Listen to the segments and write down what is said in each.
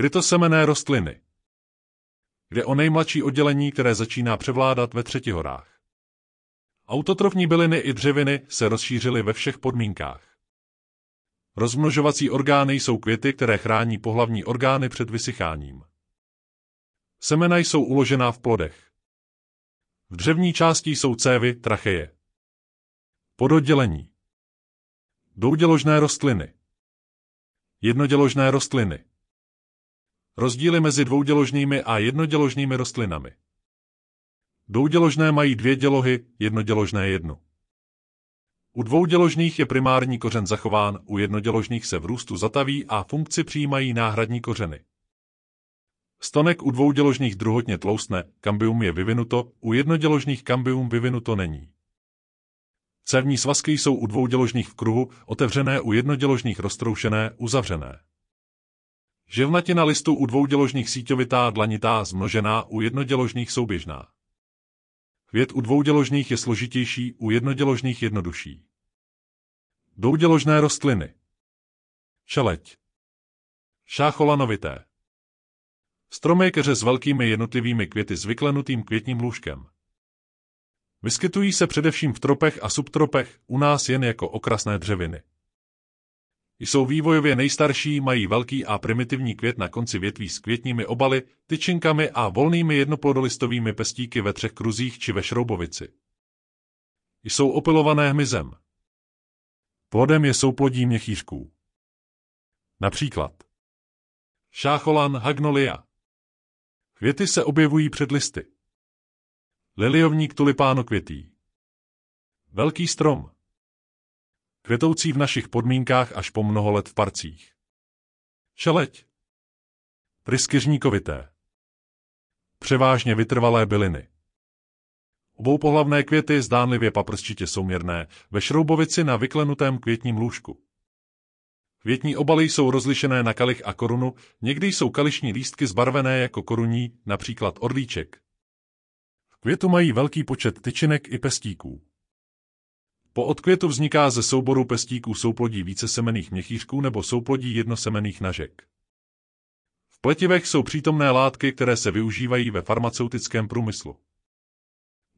Krytosemené rostliny. Jde o nejmladší oddělení, které začíná převládat ve třetí horách. Autotrofní byliny i dřeviny se rozšířily ve všech podmínkách. Rozmnožovací orgány jsou květy, které chrání pohlavní orgány před vysycháním. Semena jsou uložená v plodech. V dřevní části jsou cévy, tracheje. Pododdělení. Douděložné rostliny. Jednoděložné rostliny. Rozdíly mezi dvouděložnými a jednoděložnými rostlinami. Douděložné mají dvě dělohy, jednoděložné jednu. U dvouděložných je primární kořen zachován, u jednoděložných se v růstu zataví a funkci přijímají náhradní kořeny. Stonek u dvouděložných druhotně tloustne, kambium je vyvinuto, u jednoděložných kambium vyvinuto není. Cévní svazky jsou u dvouděložných v kruhu, otevřené u jednoděložných roztroušené, uzavřené. Ževnatina listů u dvouděložných síťovitá, dlanitá, zmnožená, u jednoděložných souběžná. Květ u dvouděložných je složitější, u jednoděložných jednodušší. Douděložné rostliny. Šeleť. Šácholanovité. Stromé keře s velkými jednotlivými květy s vyklenutým květním lůžkem. Vyskytují se především v tropech a subtropech, u nás jen jako okrasné dřeviny. Jsou vývojově nejstarší, mají velký a primitivní květ na konci větví s květními obaly, tyčinkami a volnými jednoplodolistovými pestíky ve třech kruzích či ve šroubovici. Jsou opilované hmyzem. Plodem je souplodí měchýřků. Například Šácholan hagnolia. Květy se objevují před listy. Liliovník tulipánokvětý. Velký strom. Květoucí v našich podmínkách až po mnoho let v parcích. Šeleť. Pryskyřníkovité. Převážně vytrvalé byliny. Oboupohlavné květy zdánlivě paprsčitě souměrné, ve šroubovici na vyklenutém květním lůžku. Květní obaly jsou rozlišené na kalich a korunu, někdy jsou kališní lístky zbarvené jako koruní, například orlíček. V květu mají velký počet tyčinek i pestíků. Po odkvětu vzniká ze souboru pestíků souplodí vícesemených měchýřků nebo souplodí jednosemených nažek. V pletivech jsou přítomné látky, které se využívají ve farmaceutickém průmyslu.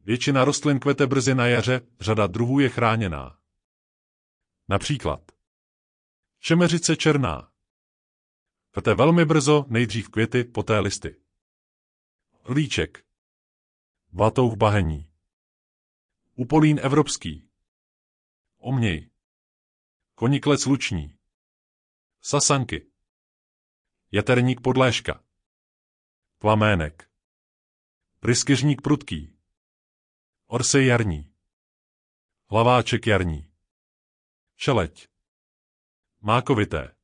Většina rostlin kvete brzy na jaře, řada druhů je chráněná. Například Čemeřice černá. Kvete velmi brzo, nejdřív květy, poté listy. Líček. Vatou v bahení. Upolín evropský. Oměj. Koniklec luční. Sasanky. Jaterník podléška. Plamének. Pryskyřník prudký. Orsej jarní. Hlaváček jarní. Šeleť. Mákovité.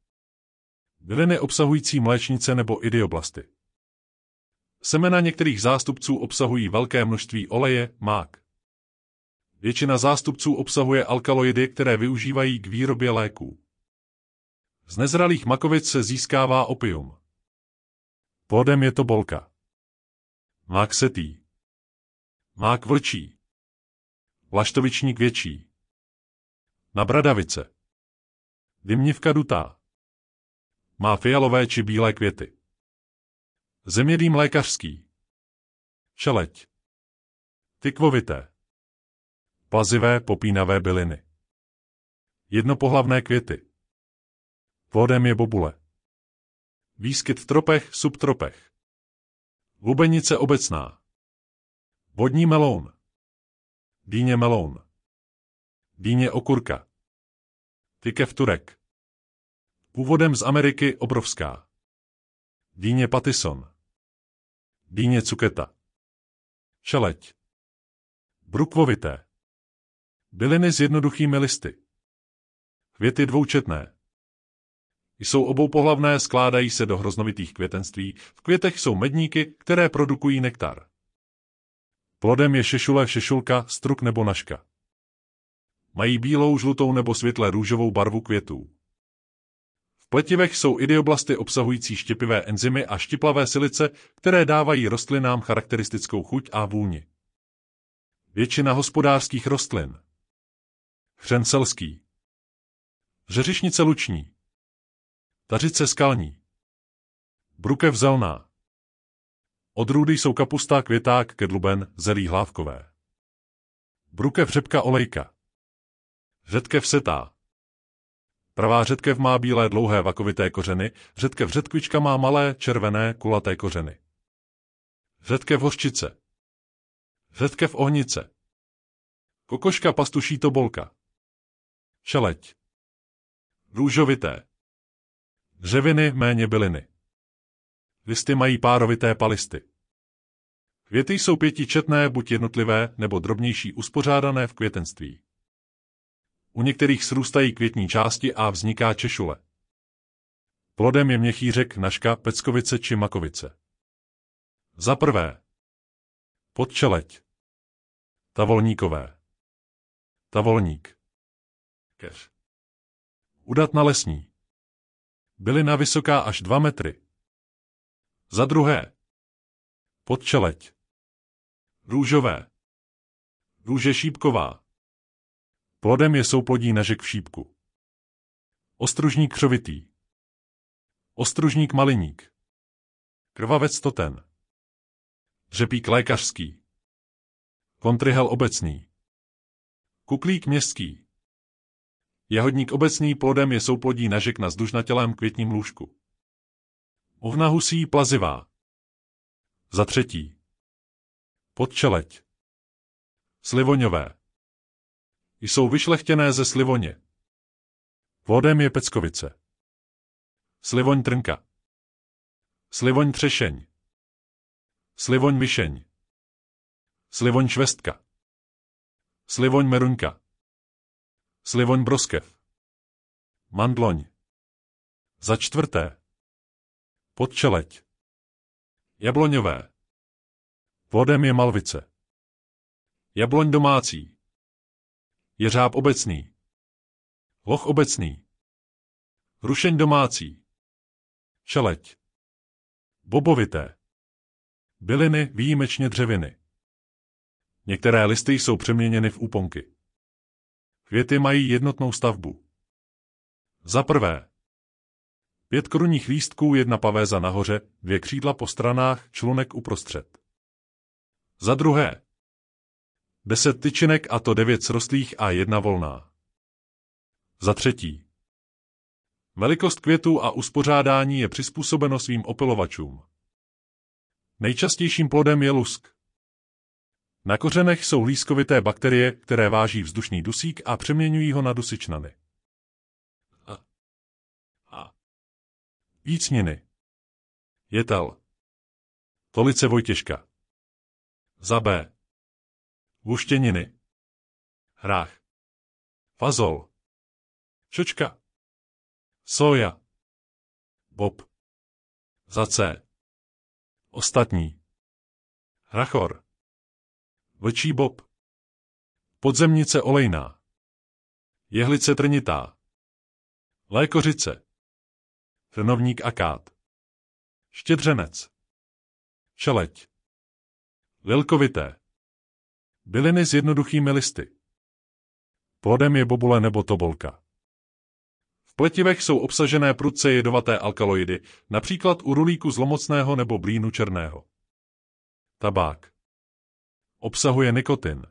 Byliny obsahující mléčnice nebo idioblasty. Semena některých zástupců obsahují velké množství oleje, mák. Většina zástupců obsahuje alkaloidy, které využívají k výrobě léků. Z nezralých makovic se získává opium. Plodem je to bolka. Mák setý. Mák vlčí. Laštovičník větší. Na bradavice. Dymnivka dutá. Má fialové či bílé květy. Zemědým lékařský. Šeleť. Tykvovité. Plazivé popínavé byliny. Jednopohlavné květy. Plodem je bobule. Výskyt v tropech, subtropech. Lubenice obecná. Vodní meloun. Dýně meloun. Dýně okurka. Tykev turek. Původem z Ameriky obrovská. Dýně patison. Dýně cuketa. Šeleť. Brukvovité. Byliny s jednoduchými listy. Květy dvoučetné. Jsou oboupohlavné, skládají se do hroznovitých květenství, v květech jsou medníky, které produkují nektar. Plodem je šešule, šešulka, struk nebo naška. Mají bílou, žlutou nebo světle růžovou barvu květů. V pletivech jsou idioblasty obsahující štěpivé enzymy a štiplavé silice, které dávají rostlinám charakteristickou chuť a vůni. Většina hospodářských rostlin. Chřen selský. Řeřišnice luční. Tařice skalní. Brukev zelná. Odrůdy jsou kapusta, květák, kedluben, zelí hlávkové. Brukev řepka olejka. Řetkev setá. Pravá řetkev má bílé dlouhé vakovité kořeny, řetkev řetkvička má malé, červené, kulaté kořeny. Řetkev hořčice. Řetkev ohnice. Kokoška pastuší tobolka. Šeleť. Růžovité. Dřeviny méně byliny. Listy mají párovité palisty. Květy jsou pětičetné, buď jednotlivé, nebo drobnější uspořádané v květenství. U některých srůstají květní části a vzniká češule. Plodem je měchýřek, naška, peckovice či makovice. Za prvé. Podčeleť. Tavolníkové. Tavolník. Keř. Udatna lesní. Bylina vysoká až 2 metry. Za druhé. Podčeleť. Růžové. Růže šípková. Plodem je souplodí nažek v šípku. Ostružník křovitý. Ostružník maliník. Krvavec toten. Řepík lékařský. Kontryhel obecný. Kuklík městský. Jahodník obecný plodem je souplodí nažek na zdužnatělém květním lůžku. Ovna husí plazivá. Za třetí. Podčeleť. Slivoňové. Jsou vyšlechtěné ze slivoně. Vodem je peckovice. Slivoň trnka. Slivoň třešeň. Slivoň myšeň. Slivoň švestka. Slivoň meruňka. Slivoň broskev. Mandloň. Za čtvrté. Podčeleť. Jabloňové. Vodem je malvice. Jabloň domácí. Jeřáb obecný. Loch obecný. Rušeň domácí. Šeleť. Bobovité. Byliny výjimečně dřeviny. Některé listy jsou přeměněny v úponky. Květy mají jednotnou stavbu. Za prvé. Pět korunních lístků, jedna pavéza nahoře, dvě křídla po stranách, člunek uprostřed. Za druhé. Deset tyčinek a to devět srostlých a jedna volná. Za třetí. Velikost květů a uspořádání je přizpůsobeno svým opilovačům. Nejčastějším plodem je lusk. Na kořenech jsou lískovité bakterie, které váží vzdušný dusík a přeměňují ho na dusičnany. A. A. Vícniny. Jetel. Tolice Vojtěžka. Za B. Vuštěniny. Hrách. Fazol. Čočka. Soja. Bob. Za C. Ostatní. Hrachor. Vlčí bob. Podzemnice olejná. Jehlice trnitá. Lékořice. Trnovník akát. Štědřenec. Šeleť. Lilkovité. Byliny s jednoduchými listy. Plodem je bobule nebo tobolka. V pletivech jsou obsažené prudce jedovaté alkaloidy, například u rulíku zlomocného nebo blínu černého. Tabák. Obsahuje nikotin.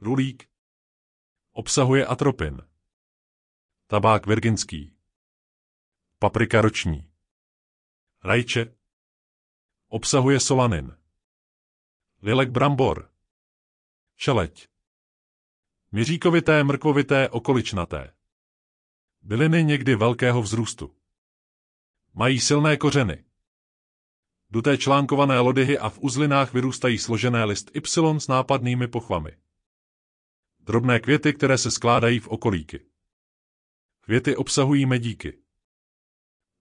Rulík. Obsahuje atropin. Tabák virginský. Paprika roční. Rajče. Obsahuje solanin. Lilek brambor. Šeleť. Miříkovité, mrkvovité, okoličnaté. Byliny někdy velkého vzrůstu. Mají silné kořeny. Duté článkované lodyhy a v uzlinách vyrůstají složené list Y s nápadnými pochvami. Drobné květy, které se skládají v okolíky. Květy obsahují medíky.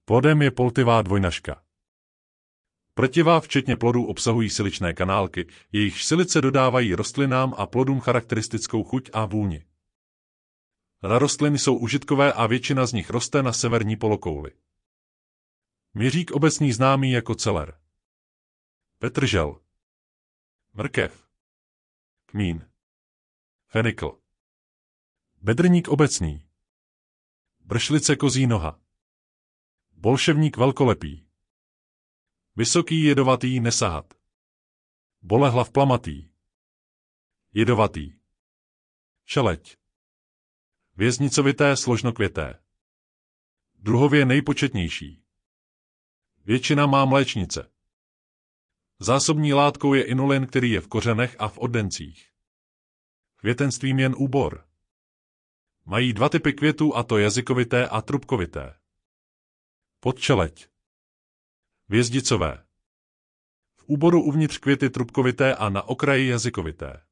Plodem je poltivá dvojnažka. Protiva včetně plodů obsahují siličné kanálky, jejichž silice dodávají rostlinám a plodům charakteristickou chuť a vůni. Rostliny jsou užitkové a většina z nich roste na severní polokouli. Měřík obecný známý jako celer. Petržel. Mrkev. Kmín. Fenikl. Bedrník obecný. Bršlice kozí noha. Bolševník velkolepý. Vysoký jedovatý nesahat. Bolehlav plamatý. Jedovatý. Šeleť. Věznicovité složnokvěté. Druhově nejpočetnější. Většina má mléčnice. Zásobní látkou je inulin, který je v kořenech a v oddencích. Květenstvím jen úbor. Mají dva typy květů a to jazykovité a trubkovité. Podčeleť. Vězdicové. V úboru uvnitř květy trubkovité a na okraji jazykovité.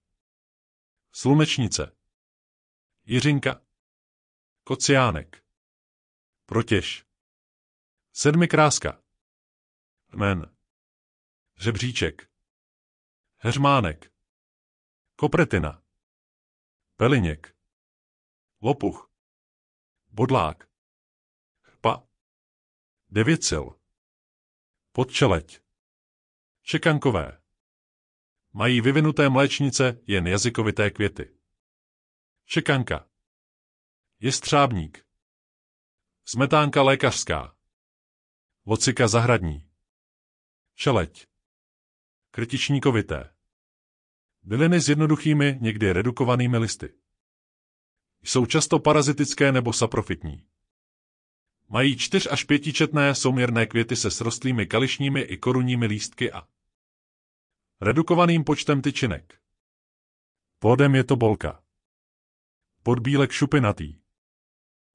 Slunečnice. Jiřinka. Kociánek. Protěž. Sedmikráska. Men. Řebříček. Heřmánek. Kopretina. Peliněk. Lopuch. Bodlák. Chpa. Devětsil. Podčeleť. Čekankové. Mají vyvinuté mléčnice jen jazykovité květy. Čekanka. Jestřábník. Smetánka lékařská. Vocika zahradní. Šeleť. Krtičníkovité. Byliny s jednoduchými, někdy redukovanými listy. Jsou často parazitické nebo saprofitní. Mají čtyř až pětičetné souměrné květy se srostlými kališními i korunními lístky a redukovaným počtem tyčinek. Plodem je to bolka. Podbílek šupinatý.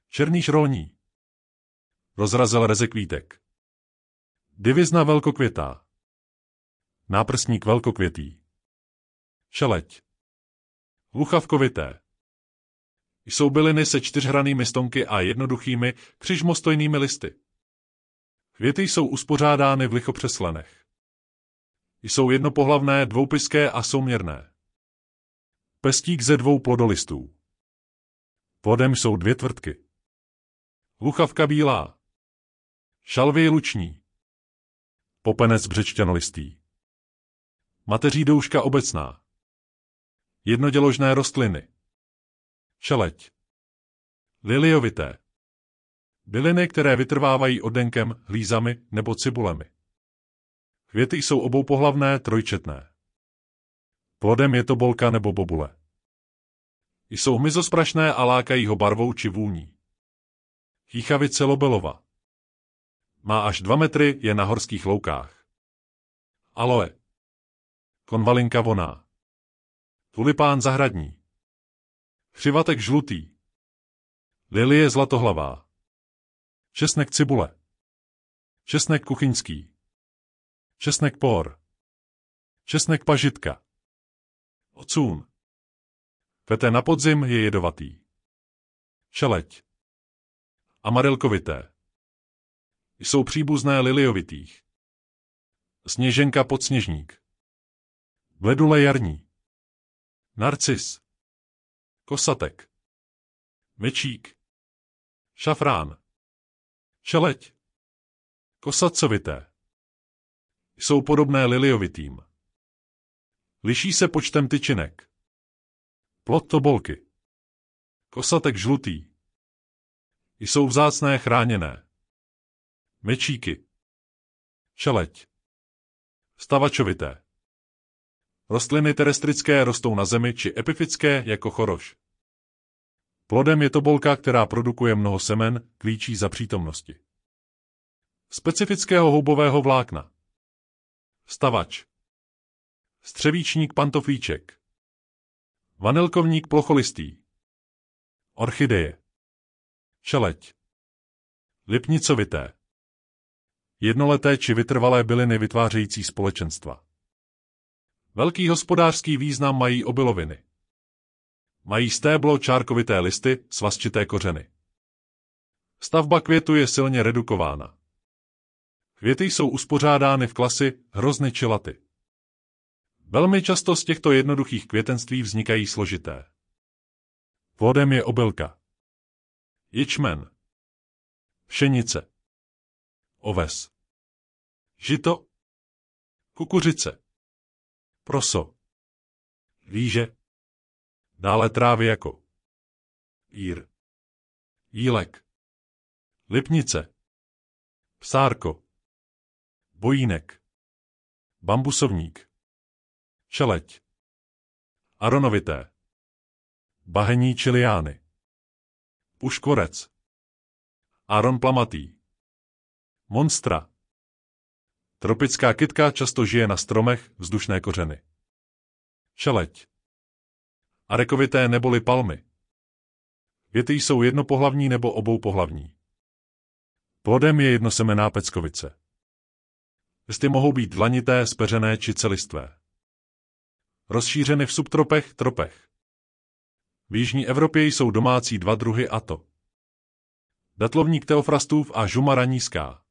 Černý šrolní. Rozrazel rezekvítek. Divizna velkokvětá. Náprsník velkokvětý. Šeleť. Luchavkovité. Jsou byliny se čtyřhranými stonky a jednoduchými, křižmostojnými listy. Květy jsou uspořádány v lichopřeslenech. Jsou jednopohlavné, dvoupiské a souměrné. Pestík ze dvou plodolistů. Plodem jsou dvě tvrdky. Luchavka bílá. Šalvy luční. Popenec břečťanolistý. Mateří douška obecná. Jednoděložné rostliny. Šeleť. Liliovité. Byliny, které vytrvávají odenkem, hlízami nebo cibulemi. Květy jsou oboupohlavné, trojčetné. Plodem je to bolka nebo bobule. Jsou hmyzosprašné a lákají ho barvou či vůní. Chýchavice lobelova. Má až dva metry, je na horských loukách. Aloe. Konvalinka voná. Tulipán zahradní. Křivatek žlutý. Lilie zlatohlavá. Česnek cibule. Česnek kuchyňský. Česnek por. Česnek pažitka. Ocún. Kvete na podzim je jedovatý. Šeleť. Amarelkovité. Jsou příbuzné liliovitých. Sněženka podsněžník. Vledule jarní. Narcis. Kosatek. Mečík. Šafrán. Šeleť. Kosacovité. Jsou podobné liliovitým. Liší se počtem tyčinek. Plot tobolky. Kosatek žlutý. Jsou vzácné chráněné. Mečíky. Šeleť. Stavačovité. Rostliny terestrické rostou na zemi či epifické jako choroš. Plodem je tobolka, která produkuje mnoho semen, klíčí za přítomnosti. Specifického houbového vlákna. Stavač. Střevíčník pantoflíček. Vanilkovník plocholistý. Orchideje. Šeleť. Lipnicovité. Jednoleté či vytrvalé byliny vytvářející společenstva. Velký hospodářský význam mají obiloviny. Mají stéblo čárkovité listy, svazčité kořeny. Stavba květu je silně redukována. Květy jsou uspořádány v klasy hrozny či laty. Velmi často z těchto jednoduchých květenství vznikají složité. Plodem je obilka. Ječmen. Pšenice. Oves. Žito. Kukuřice. Proso. Rýže. Dále trávy jako jír. Jílek. Lipnice. Psárko. Bojínek. Bambusovník. Čeleť. Aronovité. Bahení čiliány. Puškorec. Aron plamatý. Monstra. Tropická kytka často žije na stromech, vzdušné kořeny. Čeleť. Arekovité neboli palmy. Věty jsou jednopohlavní nebo oboupohlavní. Plodem je jednosemená peckovice. Listy mohou být dlanité, speřené či celistvé. Rozšířeny v subtropech, tropech. V jižní Evropě jsou domácí dva druhy a to. Datlovník teofrastův a žumara nízká.